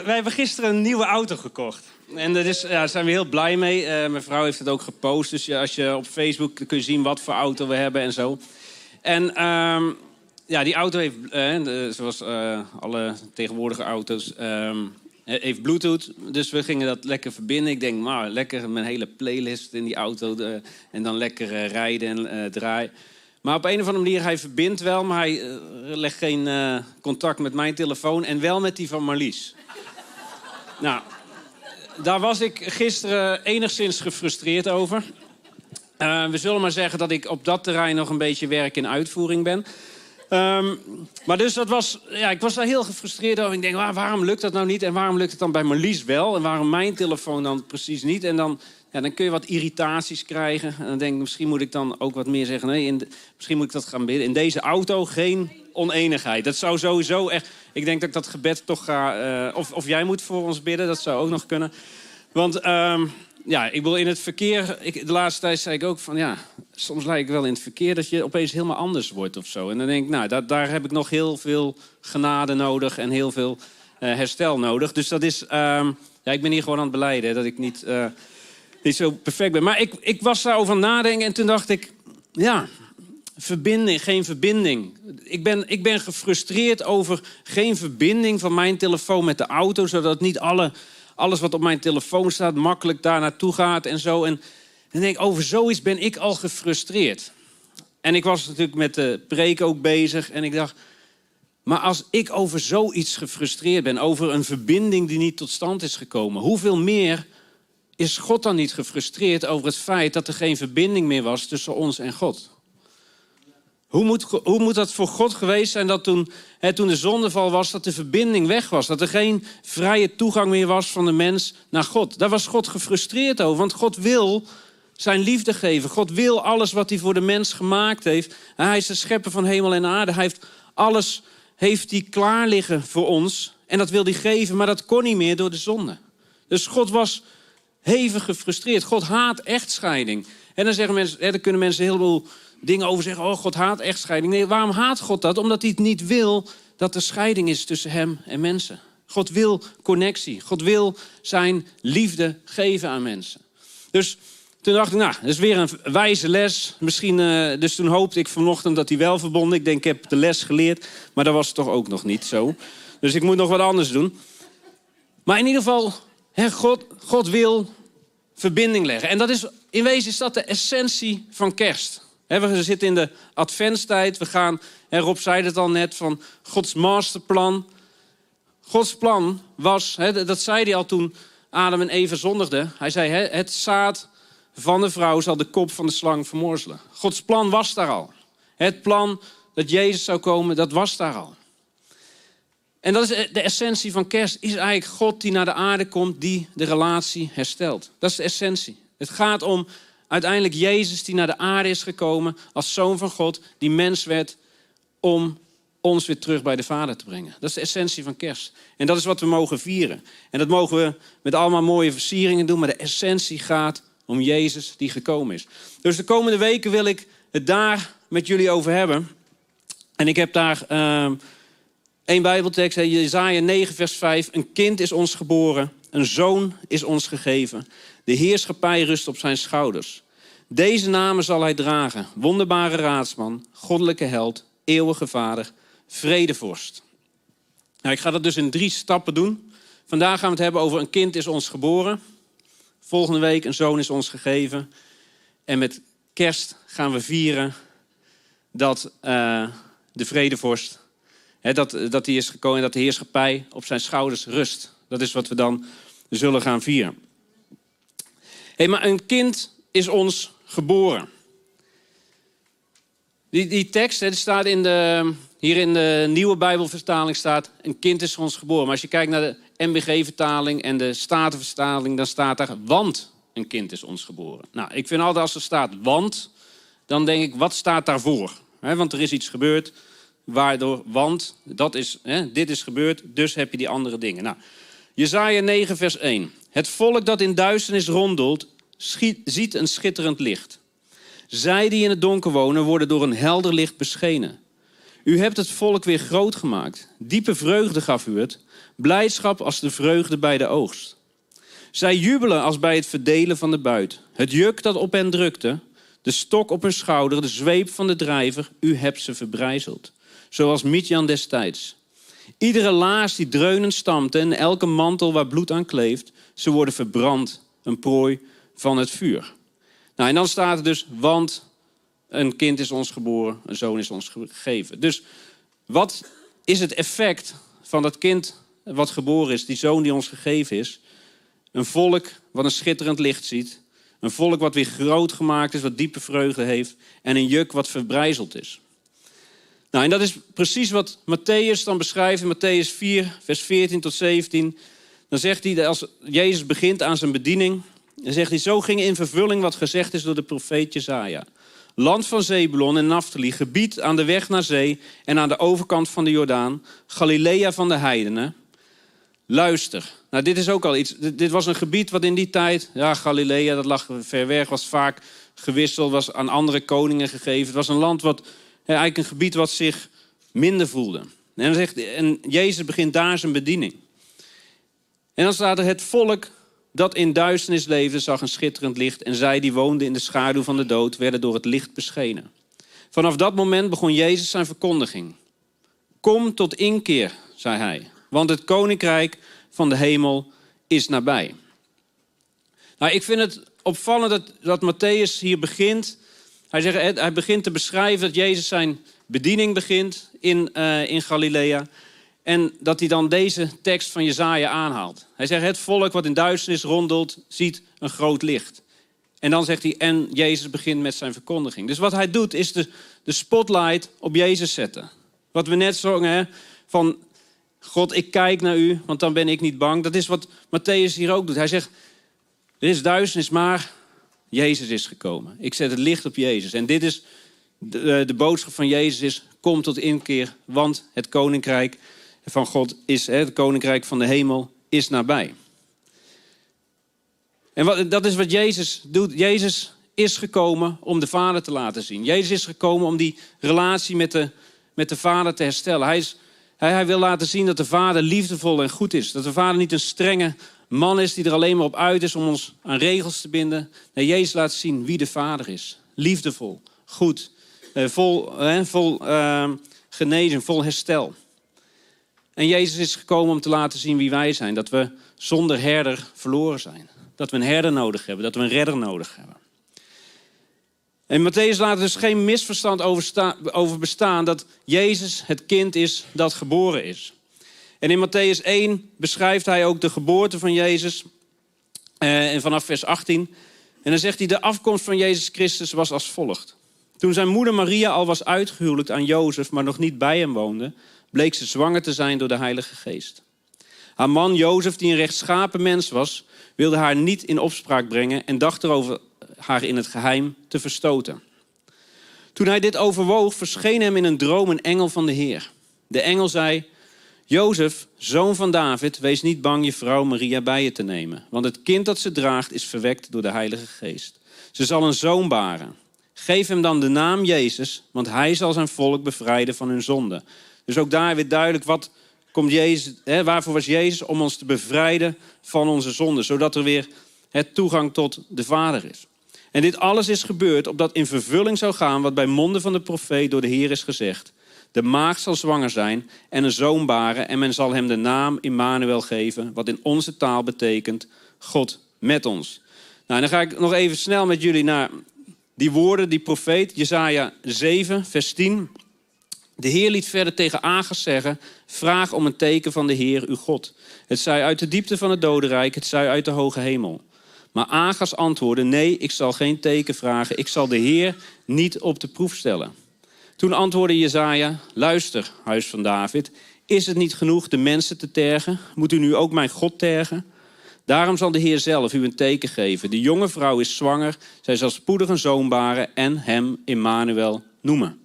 Wij hebben gisteren een nieuwe auto gekocht. En daar ja, zijn we heel blij mee. Uh, mijn vrouw heeft het ook gepost. Dus als je op Facebook kun je zien wat voor auto we hebben en zo. En ehm, ja, die auto heeft, uh, zoals alle tegenwoordige auto's, um, heeft Bluetooth. Dus we gingen dat lekker verbinden. Ik denk, maar lekker mijn hele playlist in die auto. en dan lekker rijden en draaien. Maar op een of andere manier, hij verbindt wel, maar hij legt geen contact met mijn telefoon. En wel met die van Marlies. Nou, daar was ik gisteren enigszins gefrustreerd over. Uh, we zullen maar zeggen dat ik op dat terrein nog een beetje werk in uitvoering ben. Um, maar dus dat was, ja, ik was daar heel gefrustreerd over. Ik denk, waarom lukt dat nou niet? En waarom lukt het dan bij Marlies wel? En waarom mijn telefoon dan precies niet? En dan, ja, dan kun je wat irritaties krijgen. En dan denk ik, misschien moet ik dan ook wat meer zeggen. Nee, in misschien moet ik dat gaan bidden. In deze auto geen oneenigheid. Dat zou sowieso echt... Ik denk dat ik dat gebed toch ga... Uh, of, of jij moet voor ons bidden, dat zou ook nog kunnen. Want um, ja, ik wil in het verkeer... Ik, de laatste tijd zei ik ook van... Ja, soms lijkt het wel in het verkeer dat je opeens helemaal anders wordt of zo. En dan denk ik, nou, daar, daar heb ik nog heel veel genade nodig... en heel veel uh, herstel nodig. Dus dat is... Um, ja, ik ben hier gewoon aan het beleiden dat ik niet, uh, niet zo perfect ben. Maar ik, ik was daarover nadenken en toen dacht ik... Ja, verbinding, geen verbinding. Ik ben, ik ben gefrustreerd over geen verbinding van mijn telefoon met de auto, zodat niet alle, alles wat op mijn telefoon staat makkelijk daar naartoe gaat en zo. En dan denk ik, over zoiets ben ik al gefrustreerd. En ik was natuurlijk met de preek ook bezig en ik dacht, maar als ik over zoiets gefrustreerd ben, over een verbinding die niet tot stand is gekomen, hoeveel meer is God dan niet gefrustreerd over het feit dat er geen verbinding meer was tussen ons en God? Hoe moet, hoe moet dat voor God geweest zijn dat toen, hè, toen de zondeval was, dat de verbinding weg was? Dat er geen vrije toegang meer was van de mens naar God. Daar was God gefrustreerd over, want God wil zijn liefde geven. God wil alles wat hij voor de mens gemaakt heeft. Hij is de schepper van hemel en aarde. Hij heeft alles heeft hij klaar liggen voor ons. En dat wil hij geven, maar dat kon niet meer door de zonde. Dus God was hevig gefrustreerd. God haat echtscheiding. En dan, zeggen mensen, hè, dan kunnen mensen heel veel dingen over zeggen. Oh, God haat echtscheiding. Nee, waarom haat God dat? Omdat hij het niet wil dat er scheiding is tussen hem en mensen. God wil connectie. God wil zijn liefde geven aan mensen. Dus toen dacht ik, nou, dat is weer een wijze les. Misschien, uh, dus toen hoopte ik vanochtend dat hij wel verbonden. Ik denk, ik heb de les geleerd. Maar dat was toch ook nog niet zo. Dus ik moet nog wat anders doen. Maar in ieder geval, God, God wil verbinding leggen. En dat is, in wezen is dat de essentie van kerst. We zitten in de adventstijd. We gaan, Rob zei het al net, van Gods masterplan. Gods plan was, dat zei hij al toen Adam en Eva zondigden. Hij zei, het zaad van de vrouw zal de kop van de slang vermorzelen. Gods plan was daar al. Het plan dat Jezus zou komen, dat was daar al. En dat is de essentie van kerst. Is eigenlijk God die naar de aarde komt, die de relatie herstelt. Dat is de essentie. Het gaat om uiteindelijk Jezus die naar de aarde is gekomen als zoon van God, die mens werd om ons weer terug bij de Vader te brengen. Dat is de essentie van kerst. En dat is wat we mogen vieren. En dat mogen we met allemaal mooie versieringen doen, maar de essentie gaat om Jezus die gekomen is. Dus de komende weken wil ik het daar met jullie over hebben. En ik heb daar uh, één Bijbeltekst, Jezaja 9, vers 5. Een kind is ons geboren, een zoon is ons gegeven. De heerschappij rust op zijn schouders. Deze namen zal hij dragen: wonderbare raadsman, goddelijke held, eeuwige vader, vredevorst. Nou, ik ga dat dus in drie stappen doen. Vandaag gaan we het hebben over een kind is ons geboren. Volgende week een zoon is ons gegeven. En met kerst gaan we vieren dat uh, de vredevorst, hè, dat, dat die is gekomen en dat de heerschappij op zijn schouders rust. Dat is wat we dan zullen gaan vieren. Hey, maar een kind is ons geboren. Die, die tekst, hè, staat in de, hier in de nieuwe Bijbelvertaling staat, een kind is ons geboren. Maar als je kijkt naar de MBG-vertaling en de Statenvertaling, dan staat daar, want een kind is ons geboren. Nou, ik vind altijd als er staat want, dan denk ik, wat staat daarvoor? Want er is iets gebeurd, waardoor, want, dat is, dit is gebeurd, dus heb je die andere dingen. Nou, Jezaja 9, vers 1. Het volk dat in duisternis rondelt, ziet een schitterend licht. Zij die in het donker wonen, worden door een helder licht beschenen. U hebt het volk weer groot gemaakt. Diepe vreugde gaf u het. blijdschap als de vreugde bij de oogst. Zij jubelen als bij het verdelen van de buit. Het juk dat op hen drukte, de stok op hun schouder, de zweep van de drijver, u hebt ze verbrijzeld. Zoals Midjan destijds. Iedere laars die dreunend stampte en elke mantel waar bloed aan kleeft, ze worden verbrand, een prooi van het vuur. Nou, en dan staat er dus, want een kind is ons geboren, een zoon is ons gegeven. Dus wat is het effect van dat kind wat geboren is, die zoon die ons gegeven is? Een volk wat een schitterend licht ziet. Een volk wat weer groot gemaakt is, wat diepe vreugde heeft. En een juk wat verbrijzeld is. Nou, en dat is precies wat Matthäus dan beschrijft in Matthäus 4, vers 14 tot 17. Dan zegt hij, als Jezus begint aan zijn bediening, dan zegt hij, zo ging in vervulling wat gezegd is door de profeet Jezaja. Land van Zebulon en Naphtali, gebied aan de weg naar zee en aan de overkant van de Jordaan, Galilea van de heidenen. Luister. Nou, dit is ook al iets. Dit was een gebied wat in die tijd, ja, Galilea, dat lag ver weg, was vaak gewisseld, was aan andere koningen gegeven. Het was een land wat, eigenlijk een gebied wat zich minder voelde. En, zegt, en Jezus begint daar zijn bediening. En dan staat er: Het volk dat in duisternis leefde, zag een schitterend licht. En zij die woonden in de schaduw van de dood, werden door het licht beschenen. Vanaf dat moment begon Jezus zijn verkondiging. Kom tot inkeer, zei hij, want het koninkrijk van de hemel is nabij. Nou, ik vind het opvallend dat, dat Matthäus hier begint. Hij, zegt, hij begint te beschrijven dat Jezus zijn bediening begint in, uh, in Galilea. En dat hij dan deze tekst van Jezaja aanhaalt. Hij zegt, het volk wat in duisternis rondelt, ziet een groot licht. En dan zegt hij, en Jezus begint met zijn verkondiging. Dus wat hij doet, is de, de spotlight op Jezus zetten. Wat we net zongen, van God, ik kijk naar u, want dan ben ik niet bang. Dat is wat Matthäus hier ook doet. Hij zegt, er is duisternis, maar Jezus is gekomen. Ik zet het licht op Jezus. En dit is, de, eh, de boodschap van Jezus is, kom tot inkeer, want het koninkrijk van God is, het koninkrijk van de hemel is nabij. En wat, dat is wat Jezus doet. Jezus is gekomen om de Vader te laten zien. Jezus is gekomen om die relatie met de, met de Vader te herstellen. Hij, is, hij, hij wil laten zien dat de Vader liefdevol en goed is. Dat de Vader niet een strenge man is die er alleen maar op uit is om ons aan regels te binden. Nee, Jezus laat zien wie de Vader is. Liefdevol, goed, eh, vol, eh, vol uh, genezing, vol herstel. En Jezus is gekomen om te laten zien wie wij zijn. Dat we zonder herder verloren zijn. Dat we een herder nodig hebben. Dat we een redder nodig hebben. En Matthäus laat dus geen misverstand over, over bestaan dat Jezus het kind is dat geboren is. En in Matthäus 1 beschrijft hij ook de geboorte van Jezus. Eh, en vanaf vers 18. En dan zegt hij: De afkomst van Jezus Christus was als volgt. Toen zijn moeder Maria al was uitgehuwelijkt aan Jozef, maar nog niet bij hem woonde, bleek ze zwanger te zijn door de Heilige Geest. Haar man Jozef, die een rechtschapen mens was, wilde haar niet in opspraak brengen en dacht erover haar in het geheim te verstoten. Toen hij dit overwoog, verscheen hem in een droom een engel van de Heer. De engel zei: Jozef, zoon van David, wees niet bang je vrouw Maria bij je te nemen, want het kind dat ze draagt is verwekt door de Heilige Geest. Ze zal een zoon baren. Geef hem dan de naam Jezus, want hij zal zijn volk bevrijden van hun zonde. Dus ook daar weer duidelijk wat komt Jezus, hè, waarvoor was Jezus? Om ons te bevrijden van onze zonden, zodat er weer het toegang tot de Vader is. En dit alles is gebeurd opdat in vervulling zou gaan wat bij monden van de profeet door de Heer is gezegd. De maagd zal zwanger zijn en een zoon baren en men zal hem de naam Immanuel geven, wat in onze taal betekent God met ons. Nou, dan ga ik nog even snel met jullie naar die woorden, die profeet, Jesaja 7, vers 10. De Heer liet verder tegen Agas zeggen: Vraag om een teken van de Heer uw God. Het zij uit de diepte van het dodenrijk, het zij uit de hoge hemel. Maar Agas antwoordde: Nee, ik zal geen teken vragen. Ik zal de Heer niet op de proef stellen. Toen antwoordde Jezaja: Luister, huis van David. Is het niet genoeg de mensen te tergen? Moet u nu ook mijn God tergen? Daarom zal de Heer zelf u een teken geven. De jonge vrouw is zwanger. Zij zal spoedig een zoon baren en hem Immanuel noemen.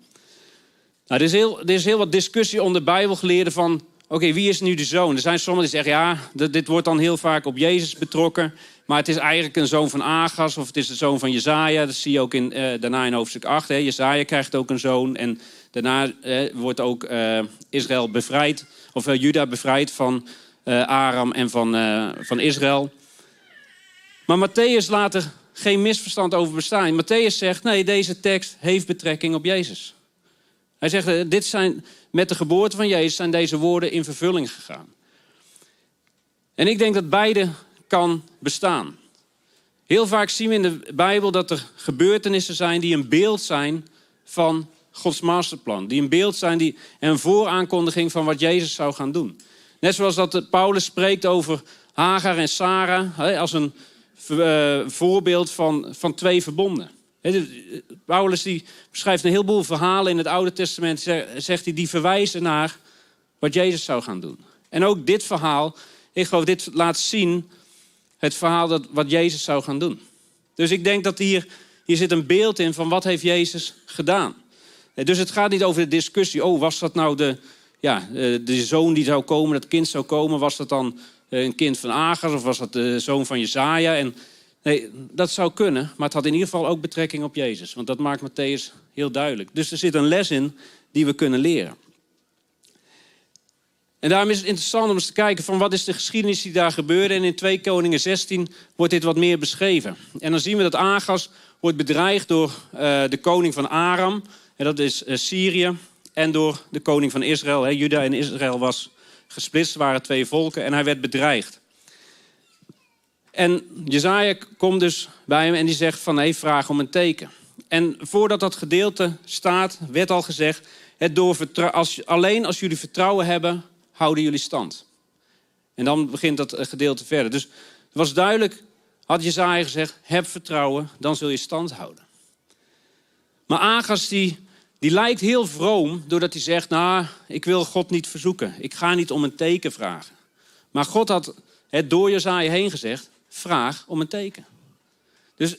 Nou, er, is heel, er is heel wat discussie onder Bijbelgeleerden van... oké, wie is nu de zoon? Er zijn sommigen die zeggen, ja, dit wordt dan heel vaak op Jezus betrokken... maar het is eigenlijk een zoon van Agas of het is de zoon van Jezaja. Dat zie je ook in, uh, daarna in hoofdstuk 8. Hè. Jezaja krijgt ook een zoon en daarna uh, wordt ook uh, Israël bevrijd... of Juda bevrijd van Aram en van, van Israël. Maar Matthäus laat er geen misverstand over bestaan. Matthäus zegt, nee, deze tekst heeft betrekking op Jezus. Hij zegt, dit zijn, met de geboorte van Jezus zijn deze woorden in vervulling gegaan. En ik denk dat beide kan bestaan. Heel vaak zien we in de Bijbel dat er gebeurtenissen zijn die een beeld zijn van Gods masterplan. Die een beeld zijn die, en een vooraankondiging van wat Jezus zou gaan doen. Net zoals dat Paulus spreekt over Hagar en Sarah als een uh, voorbeeld van, van twee verbonden. Paulus die beschrijft een heleboel verhalen in het Oude Testament, zegt hij, die verwijzen naar wat Jezus zou gaan doen. En ook dit verhaal, ik geloof, dit laat zien het verhaal dat, wat Jezus zou gaan doen. Dus ik denk dat hier, hier zit een beeld in van wat heeft Jezus gedaan. Dus het gaat niet over de discussie, oh, was dat nou de, ja, eh, de zoon die zou komen, dat kind zou komen, was dat dan eh, een kind van Agers of was dat de zoon van Jezaja? En, nee, dat zou kunnen, maar het had in ieder geval ook betrekking op Jezus. Want dat maakt Matthäus heel duidelijk. Dus er zit een les in die we kunnen leren. En daarom is het interessant om eens te kijken van wat is de geschiedenis die daar gebeurde. En in 2 Koningen 16 wordt dit wat meer beschreven. En dan zien we dat Agas wordt bedreigd door uh, de koning van Aram. En dat is uh, Syrië. En door de koning van Israël. Juda en Israël was gesplitst, waren twee volken. En hij werd bedreigd. En Jezaja komt dus bij hem en die zegt van... Hey, vraag om een teken. En voordat dat gedeelte staat, werd al gezegd... Het door als, alleen als jullie vertrouwen hebben houden jullie stand. En dan begint dat gedeelte verder. Dus het was duidelijk, had Jezaja gezegd, heb vertrouwen, dan zul je stand houden. Maar Agas die, die lijkt heel vroom doordat hij zegt, nou, ik wil God niet verzoeken. Ik ga niet om een teken vragen. Maar God had het door Jezaja heen gezegd, vraag om een teken. Dus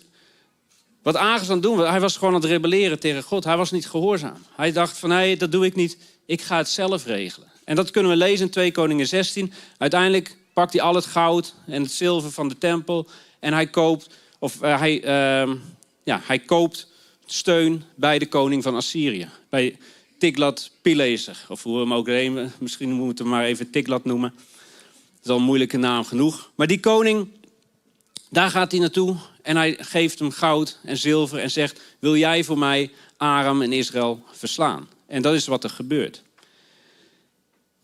wat het doen hij was gewoon aan het rebelleren tegen God. Hij was niet gehoorzaam. Hij dacht van, nee, dat doe ik niet. Ik ga het zelf regelen. En dat kunnen we lezen in 2 Koningen 16. Uiteindelijk pakt hij al het goud en het zilver van de tempel. En hij koopt, of, uh, hij, uh, ja, hij koopt steun bij de koning van Assyrië. Bij Tiglat-Pileser. Of hoe we hem ook nemen. Misschien moeten we maar even Tiglat noemen. Dat is al een moeilijke naam genoeg. Maar die koning, daar gaat hij naartoe. En hij geeft hem goud en zilver en zegt... wil jij voor mij Aram en Israël verslaan? En dat is wat er gebeurt.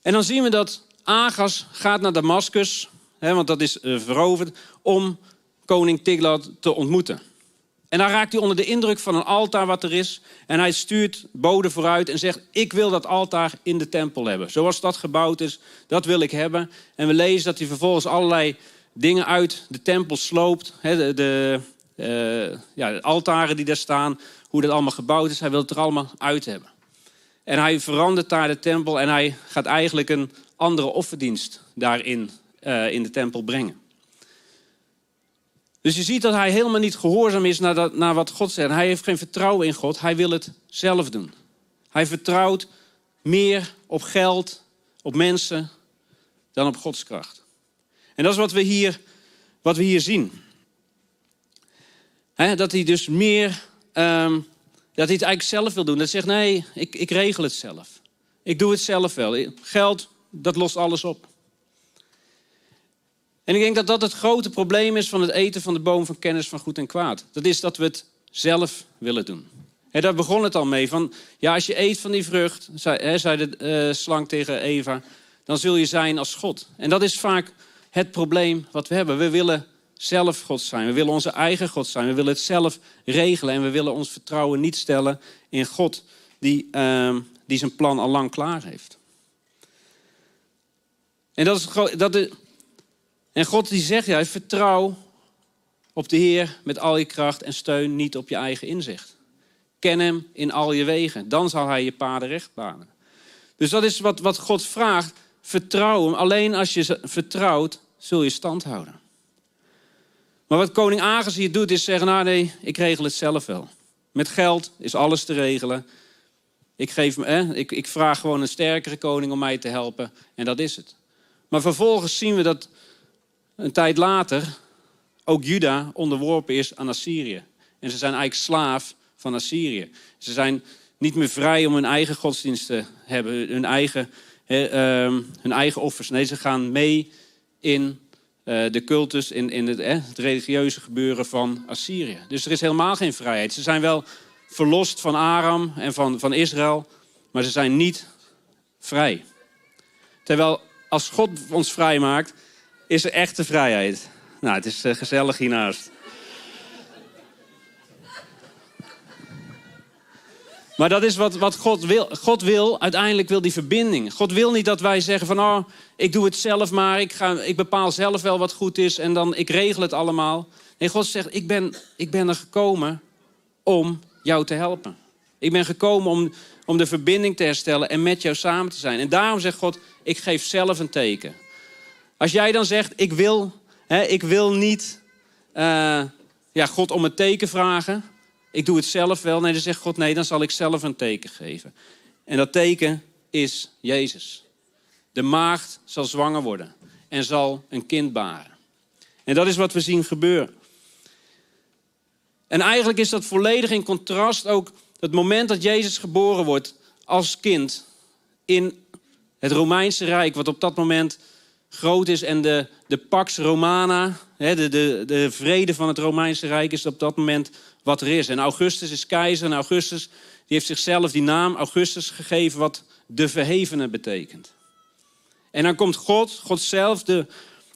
En dan zien we dat Agas gaat naar Damascus, hè, want dat is uh, veroverd, om koning Tiglat te ontmoeten. En dan raakt hij onder de indruk van een altaar wat er is. En hij stuurt boden vooruit en zegt: Ik wil dat altaar in de tempel hebben. Zoals dat gebouwd is, dat wil ik hebben. En we lezen dat hij vervolgens allerlei dingen uit de tempel sloopt. De, uh, ja, de altaren die daar staan, hoe dat allemaal gebouwd is. Hij wil het er allemaal uit hebben. En hij verandert daar de tempel en hij gaat eigenlijk een andere offerdienst daarin uh, in de tempel brengen. Dus je ziet dat hij helemaal niet gehoorzaam is naar, dat, naar wat God zegt. Hij heeft geen vertrouwen in God, hij wil het zelf doen. Hij vertrouwt meer op geld, op mensen, dan op Gods kracht. En dat is wat we hier, wat we hier zien. dat hij dus meer um, dat hij het eigenlijk zelf wil doen. Dat zegt, nee, ik, ik regel het zelf. Ik doe het zelf wel. Geld, dat lost alles op. En ik denk dat dat het grote probleem is van het eten van de boom van kennis van goed en kwaad. Dat is dat we het zelf willen doen. En daar begon het al mee. Van, ja, als je eet van die vrucht, zei, zei de uh, slang tegen Eva, dan zul je zijn als God. En dat is vaak het probleem wat we hebben. We willen zelf God zijn. We willen onze eigen God zijn. We willen het zelf regelen. En we willen ons vertrouwen niet stellen in God die, uh, die zijn plan al lang klaar heeft. En, dat is, dat is, en God die zegt, ja, vertrouw op de Heer met al je kracht en steun, niet op je eigen inzicht. Ken hem in al je wegen, dan zal hij je paden recht banen. Dus dat is wat, wat God vraagt. Vertrouw hem. Alleen als je vertrouwt, zul je stand houden. Maar wat koning Agis hier doet, is zeggen: Nou, nee, ik regel het zelf wel. Met geld is alles te regelen. Ik, geef eh, ik, ik vraag gewoon een sterkere koning om mij te helpen. En dat is het. Maar vervolgens zien we dat een tijd later ook Juda onderworpen is aan Assyrië. En ze zijn eigenlijk slaaf van Assyrië. Ze zijn niet meer vrij om hun eigen godsdienst te hebben, hun eigen ehm, hun eigen offers. Nee, ze gaan mee in uh, de cultus, in, in het, het religieuze gebeuren van Assyrië. Dus er is helemaal geen vrijheid. Ze zijn wel verlost van Aram en van, van Israël, maar ze zijn niet vrij. Terwijl als God ons vrij maakt, is er echte vrijheid. Nou, het is uh, gezellig hiernaast. Maar dat is wat, wat God wil. God wil, uiteindelijk wil die verbinding. God wil niet dat wij zeggen van, oh, ik doe het zelf maar. Ik, ga, ik bepaal zelf wel wat goed is en dan, ik regel het allemaal. Nee, God zegt, ik ben, ik ben er gekomen om jou te helpen. Ik ben gekomen om, om de verbinding te herstellen en met jou samen te zijn. En daarom zegt God, ik geef zelf een teken. Als jij dan zegt, ik wil, hè, ik wil niet uh, ja, God om een teken vragen ik doe het zelf wel. Nee, dan zegt God, nee, dan zal ik zelf een teken geven. En dat teken is Jezus. De maagd zal zwanger worden en zal een kind baren. En dat is wat we zien gebeuren. En eigenlijk is dat volledig in contrast ook het moment dat Jezus geboren wordt als kind in het Romeinse Rijk, wat op dat moment groot is en de, de Pax Romana, de, de, de vrede van het Romeinse Rijk is op dat moment wat er is. En Augustus is keizer en Augustus die heeft zichzelf die naam Augustus gegeven wat de verhevene betekent. En dan komt God, God zelf, de,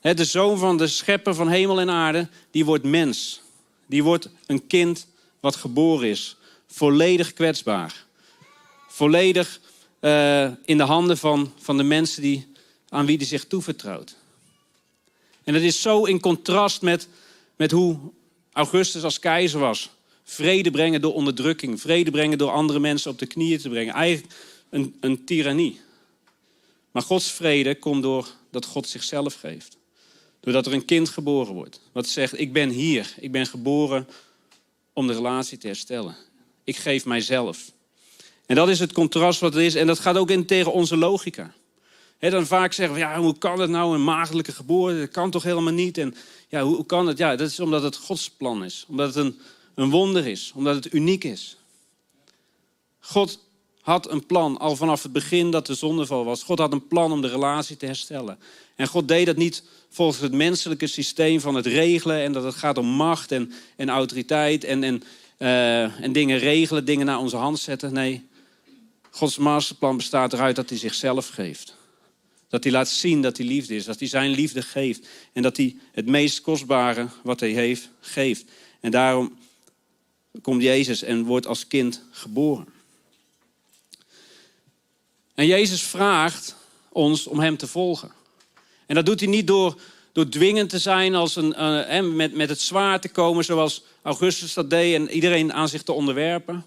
de zoon van de schepper van hemel en aarde, die wordt mens. Die wordt een kind wat geboren is. Volledig kwetsbaar. Volledig uh, in de handen van, van de mensen die, aan wie hij zich toevertrouwt. En dat is zo in contrast met, met hoe Augustus als keizer was. Vrede brengen door onderdrukking. Vrede brengen door andere mensen op de knieën te brengen. Eigenlijk een, een tirannie. Maar Gods vrede komt door dat God zichzelf geeft. Doordat er een kind geboren wordt. Wat zegt, ik ben hier. Ik ben geboren om de relatie te herstellen. Ik geef mijzelf. En dat is het contrast wat er is. En dat gaat ook in tegen onze logica. dan vaak zeggen we, ja, hoe kan het nou, een maagdelijke geboorte? Dat kan toch helemaal niet? En ja, hoe, hoe kan het? Ja, dat is omdat het Gods plan is. Omdat het een een wonder is, omdat het uniek is. God had een plan al vanaf het begin dat de zondeval was. God had een plan om de relatie te herstellen. En God deed dat niet volgens het menselijke systeem van het regelen en dat het gaat om macht en, en autoriteit en, en, uh, en dingen regelen, dingen naar onze hand zetten. Nee, Gods masterplan bestaat eruit dat hij zichzelf geeft. Dat hij laat zien dat hij liefde is, dat hij zijn liefde geeft en dat hij het meest kostbare wat hij heeft, geeft. En daarom komt Jezus en wordt als kind geboren. En Jezus vraagt ons om hem te volgen. En dat doet hij niet door, door dwingend te zijn, als een, uh, met, met het zwaar te komen zoals Augustus dat deed en iedereen aan zich te onderwerpen.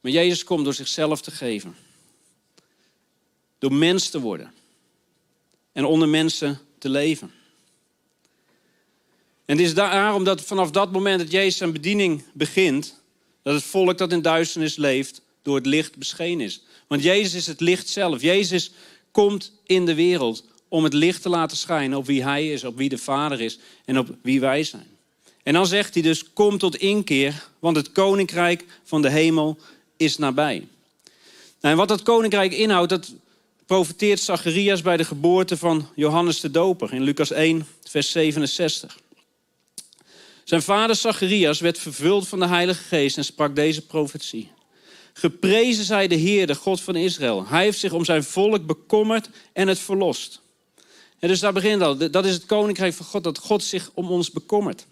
Maar Jezus komt door zichzelf te geven. Door mens te worden. En onder mensen te leven. En het is daarom dat vanaf dat moment dat Jezus zijn bediening begint, dat het volk dat in duisternis leeft, door het licht beschenen is. Want Jezus is het licht zelf. Jezus komt in de wereld om het licht te laten schijnen op wie Hij is, op wie de Vader is en op wie wij zijn. En dan zegt hij dus, kom tot inkeer, want het koninkrijk van de hemel is nabij. Nou, en wat dat koninkrijk inhoudt, dat profeteert Zacharias bij de geboorte van Johannes de Doper in Lucas 1, vers 67. Zijn vader Zacharias werd vervuld van de Heilige Geest en sprak deze profetie. Geprezen zij de Heer, de God van Israël. Hij heeft zich om zijn volk bekommerd en het verlost. En dus daar begint al. Dat is het koninkrijk van God, dat God zich om ons bekommert.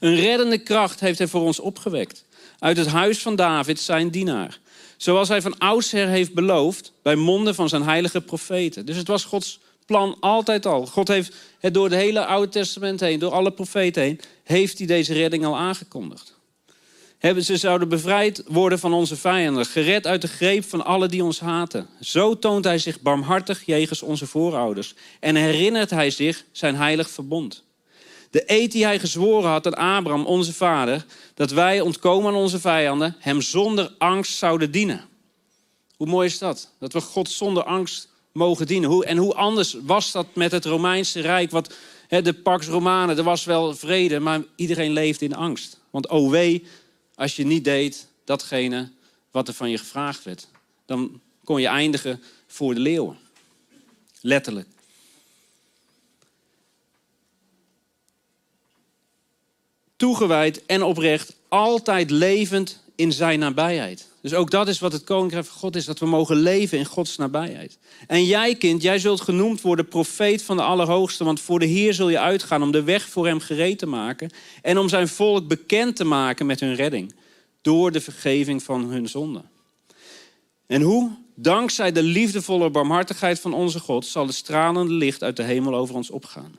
Een reddende kracht heeft hij voor ons opgewekt. Uit het huis van David, zijn dienaar. Zoals hij van oudsher heeft beloofd bij monden van zijn heilige profeten. Dus het was Gods plan altijd al. God heeft het door het hele Oude Testament heen, door alle profeten heen, heeft hij deze redding al aangekondigd. Hebben ze zouden bevrijd worden van onze vijanden, gered uit de greep van alle die ons haten. Zo toont hij zich barmhartig jegens onze voorouders en herinnert hij zich zijn heilig verbond. De eed die hij gezworen had aan Abraham, onze vader, dat wij ontkomen aan onze vijanden, hem zonder angst zouden dienen. Hoe mooi is dat? Dat we God zonder angst mogen dienen. Hoe, en hoe anders was dat met het Romeinse Rijk? Wat, de Pax Romana, er was wel vrede, maar iedereen leefde in angst. Want oh wee, als je niet deed datgene wat er van je gevraagd werd. Dan kon je eindigen voor de leeuwen. Letterlijk. Toegewijd en oprecht, altijd levend in zijn nabijheid. Dus ook dat is wat het koninkrijk van God is, dat we mogen leven in Gods nabijheid. En jij kind, jij zult genoemd worden profeet van de Allerhoogste, want voor de Heer zul je uitgaan om de weg voor hem gereed te maken en om zijn volk bekend te maken met hun redding, door de vergeving van hun zonden. En hoe? Dankzij de liefdevolle barmhartigheid van onze God zal het stralende licht uit de hemel over ons opgaan.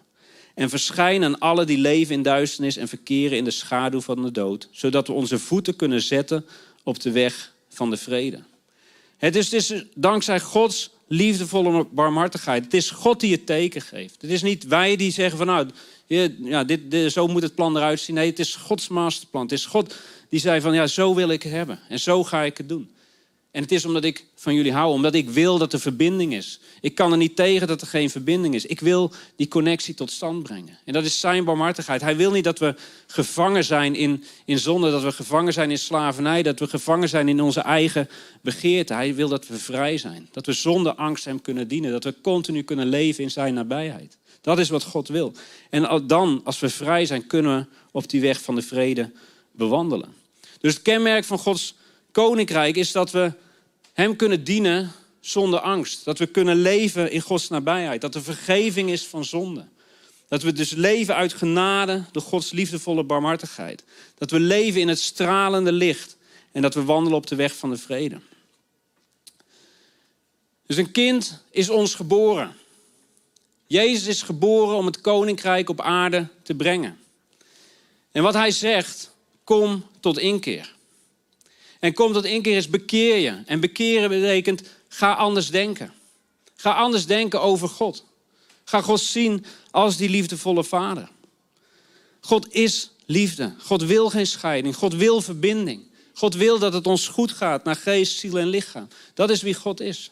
En verschijnen aan alle die leven in duisternis en verkeren in de schaduw van de dood, zodat we onze voeten kunnen zetten op de weg van de vrede. Het is, is dankzij Gods liefdevolle barmhartigheid. Het is God die het teken geeft. Het is niet wij die zeggen van nou, ja, dit, dit, zo moet het plan eruit zien. Nee, het is Gods masterplan. Het is God die zei van ja, zo wil ik het hebben. En zo ga ik het doen. En het is omdat ik van jullie hou, omdat ik wil dat er verbinding is. Ik kan er niet tegen dat er geen verbinding is. Ik wil die connectie tot stand brengen. En dat is zijn barmhartigheid. Hij wil niet dat we gevangen zijn in, in zonde, dat we gevangen zijn in slavernij, dat we gevangen zijn in onze eigen begeerte. Hij wil dat we vrij zijn. Dat we zonder angst hem kunnen dienen. Dat we continu kunnen leven in zijn nabijheid. Dat is wat God wil. En dan, als we vrij zijn, kunnen we op die weg van de vrede bewandelen. Dus het kenmerk van Gods koninkrijk is dat we Hem kunnen dienen zonder angst. Dat we kunnen leven in Gods nabijheid. Dat er vergeving is van zonde. Dat we dus leven uit genade door Gods liefdevolle barmhartigheid. Dat we leven in het stralende licht. En dat we wandelen op de weg van de vrede. Dus een kind is ons geboren. Jezus is geboren om het koninkrijk op aarde te brengen. En wat hij zegt, kom tot inkeer. En kom tot inkeer is bekeer je. En bekeren betekent ga anders denken. Ga anders denken over God. Ga God zien als die liefdevolle vader. God is liefde. God wil geen scheiding. God wil verbinding. God wil dat het ons goed gaat naar geest, ziel en lichaam. Dat is wie God is.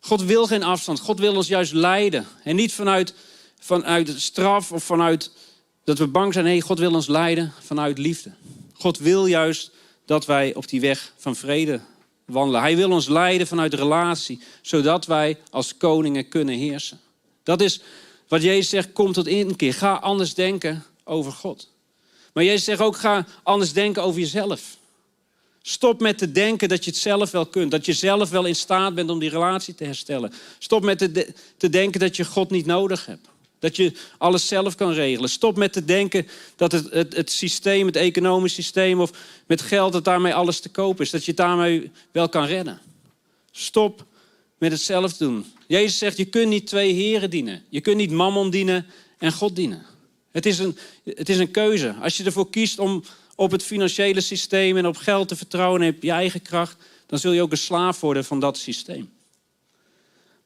God wil geen afstand. God wil ons juist leiden. En niet vanuit, vanuit straf of vanuit dat we bang zijn. Nee, God wil ons leiden vanuit liefde. God wil juist dat wij op die weg van vrede wandelen. Hij wil ons leiden vanuit relatie, zodat wij als koningen kunnen heersen. Dat is wat Jezus zegt, kom tot inkeer. Ga anders denken over God. Maar Jezus zegt ook, ga anders denken over jezelf. Stop met te denken dat je het zelf wel kunt. Dat je zelf wel in staat bent om die relatie te herstellen. Stop met te, te denken dat je God niet nodig hebt. Dat je alles zelf kan regelen. Stop met te denken dat het, het, het systeem, het economisch systeem of met geld, dat daarmee alles te koop is. Dat je het daarmee wel kan redden. Stop met het zelf doen. Jezus zegt, je kunt niet twee heren dienen. Je kunt niet mammon dienen en God dienen. Het is een, het is een keuze. Als je ervoor kiest om op het financiële systeem en op geld te vertrouwen en op je eigen kracht, dan zul je ook een slaaf worden van dat systeem.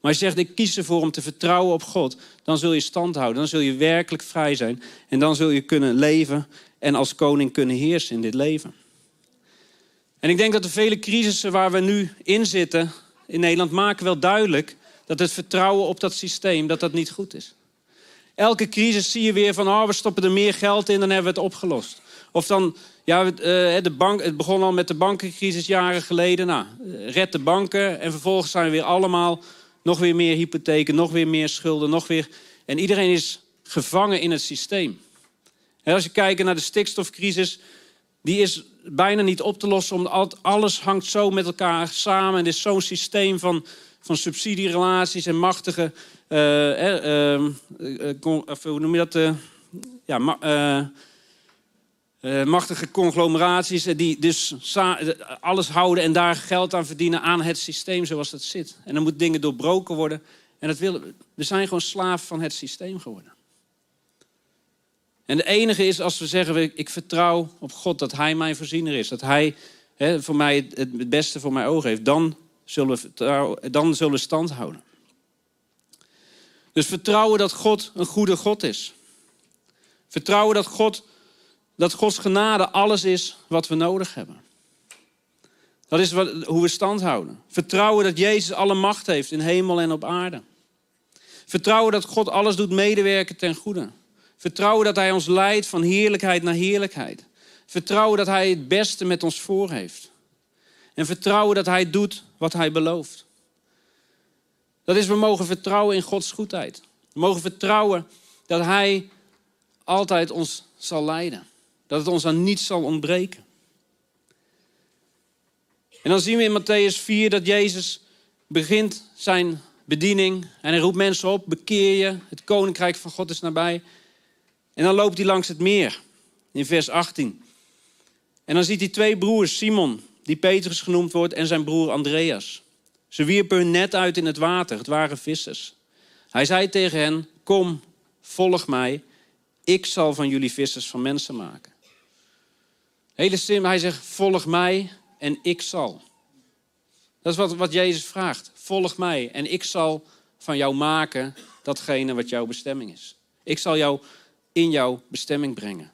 Maar je zegt, ik kies ervoor om te vertrouwen op God, dan zul je stand houden. Dan zul je werkelijk vrij zijn. En dan zul je kunnen leven en als koning kunnen heersen in dit leven. En ik denk dat de vele crisissen waar we nu in zitten in Nederland maken wel duidelijk dat het vertrouwen op dat systeem dat dat niet goed is. Elke crisis zie je weer van, oh, we stoppen er meer geld in, dan hebben we het opgelost. Of dan, ja, eh, de bank, het begon al met de bankencrisis jaren geleden. Nou, red de banken en vervolgens zijn we weer allemaal nog weer meer hypotheken, nog weer meer schulden, nog weer. En iedereen is gevangen in het systeem. En als je kijkt naar de stikstofcrisis, die is bijna niet op te lossen, omdat alles hangt zo met elkaar samen. En er is zo'n systeem van, van subsidierelaties en machtige, uh, uh, hoe noem je dat? ja, uh, machtige conglomeraties die dus alles houden en daar geld aan verdienen aan het systeem zoals dat zit. En dan moeten dingen doorbroken worden. En dat willen, we zijn gewoon slaaf van het systeem geworden. En de enige is als we zeggen, ik vertrouw op God dat Hij mijn voorziener is. Dat Hij voor mij het beste voor mijn ogen heeft. Dan zullen, we dan zullen we stand houden. Dus vertrouwen dat God een goede God is. Vertrouwen dat God dat Gods genade alles is wat we nodig hebben. Dat is wat, hoe we stand houden. Vertrouwen dat Jezus alle macht heeft in hemel en op aarde. Vertrouwen dat God alles doet medewerken ten goede. Vertrouwen dat Hij ons leidt van heerlijkheid naar heerlijkheid. Vertrouwen dat Hij het beste met ons voor heeft. En vertrouwen dat Hij doet wat Hij belooft. Dat is, we mogen vertrouwen in Gods goedheid. We mogen vertrouwen dat Hij altijd ons zal leiden. Dat het ons aan niets zal ontbreken. En dan zien we in Matthäus 4 dat Jezus begint zijn bediening. En hij roept mensen op, bekeer je, het koninkrijk van God is nabij. En dan loopt hij langs het meer, in vers 18. En dan ziet hij twee broers, Simon, die Petrus genoemd wordt, en zijn broer Andreas. Ze wierpen hun net uit in het water, het waren vissers. Hij zei tegen hen, kom, volg mij, ik zal van jullie vissers van mensen maken. Hele simpel, hij zegt, volg mij en ik zal. Dat is wat, wat Jezus vraagt. Volg mij en ik zal van jou maken datgene wat jouw bestemming is. Ik zal jou in jouw bestemming brengen.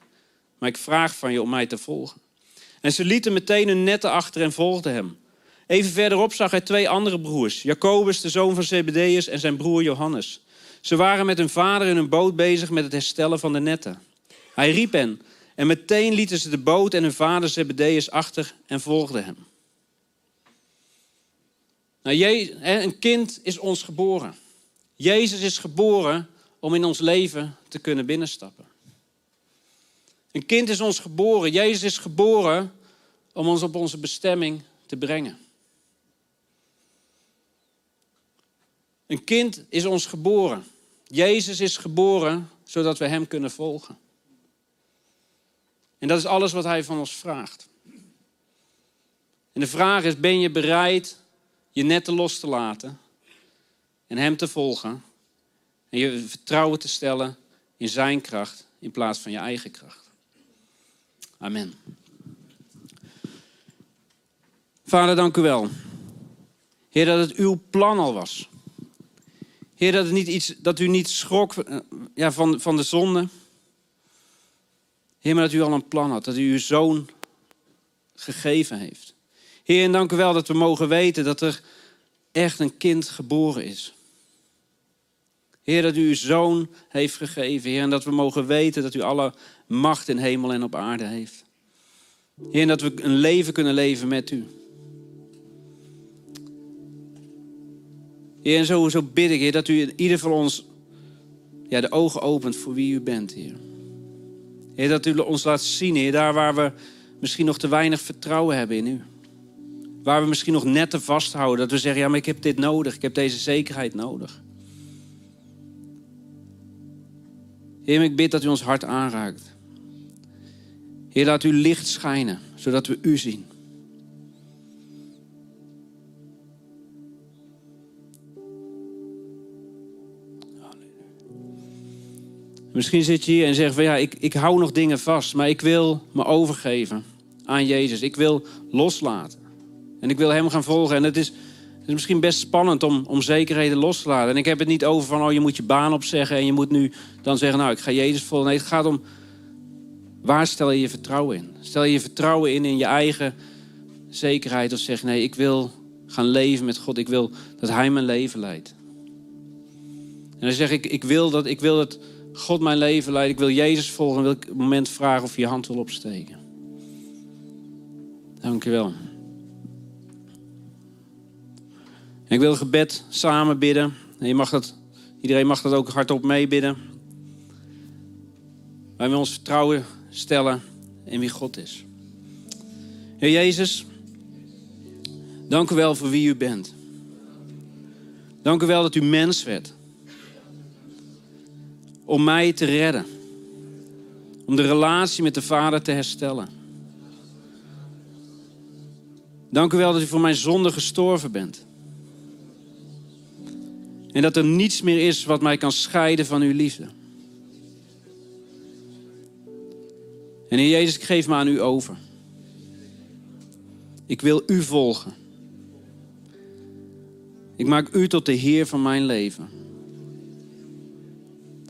Maar ik vraag van je om mij te volgen. En ze lieten meteen hun netten achter en volgden hem. Even verderop zag hij twee andere broers. Jacobus, de zoon van Zebedeus, en zijn broer Johannes. Ze waren met hun vader in een boot bezig met het herstellen van de netten. Hij riep hen en meteen lieten ze de boot en hun vader Zebedeus achter en volgden hem. Nou, een kind is ons geboren. Jezus is geboren om in ons leven te kunnen binnenstappen. Een kind is ons geboren. Jezus is geboren om ons op onze bestemming te brengen. Een kind is ons geboren. Jezus is geboren zodat we Hem kunnen volgen. En dat is alles wat Hij van ons vraagt. En de vraag is, ben je bereid je netten los te laten en Hem te volgen en je vertrouwen te stellen in Zijn kracht in plaats van je eigen kracht. Amen. Vader, dank u wel. Heer, dat het uw plan al was. Heer, dat, het niet iets, dat u niet schrok eh, ja, van, van de zonde. Heer, maar dat u al een plan had. Dat u uw zoon gegeven heeft. Heer, en dank u wel dat we mogen weten dat er echt een kind geboren is. Heer, dat u uw zoon heeft gegeven. Heer, en dat we mogen weten dat u alle macht in hemel en op aarde heeft. Heer, en dat we een leven kunnen leven met u. Heer, en zo, zo bid ik, Heer, dat u ieder van ons ja, de ogen opent voor wie u bent, Heer. Heer, dat u ons laat zien, Heer, daar waar we misschien nog te weinig vertrouwen hebben in u. Waar we misschien nog net te vasthouden. Dat we zeggen, ja, maar ik heb dit nodig. Ik heb deze zekerheid nodig. Heer, ik bid dat u ons hart aanraakt. Heer, laat uw licht schijnen, zodat we u zien. Misschien zit je hier en zegt van ja, ik, ik hou nog dingen vast, maar ik wil me overgeven aan Jezus. Ik wil loslaten. En ik wil hem gaan volgen. En het is, het is misschien best spannend om, om zekerheden los te laten. En ik heb het niet over van, oh, je moet je baan opzeggen en je moet nu dan zeggen, nou, ik ga Jezus volgen. Nee, het gaat om, waar stel je je vertrouwen in? Stel je je vertrouwen in in je eigen zekerheid of zeg, nee, ik wil gaan leven met God. Ik wil dat Hij mijn leven leidt. En dan zeg ik, ik wil dat, ik wil dat God mijn leven leidt. Ik wil Jezus volgen. En wil ik een moment vragen of je je hand wil opsteken. Dank je wel. Ik wil het gebed samen bidden. En je mag dat, iedereen mag dat ook hardop meebidden. Wij we ons vertrouwen stellen in wie God is. Heer Jezus, dank u wel voor wie u bent. Dank u wel dat u mens werd. Om mij te redden. Om de relatie met de Vader te herstellen. Dank u wel dat u voor mijn zonde gestorven bent. En dat er niets meer is wat mij kan scheiden van uw liefde. En Heer Jezus, ik geef me aan u over. Ik wil u volgen. Ik maak u tot de Heer van mijn leven.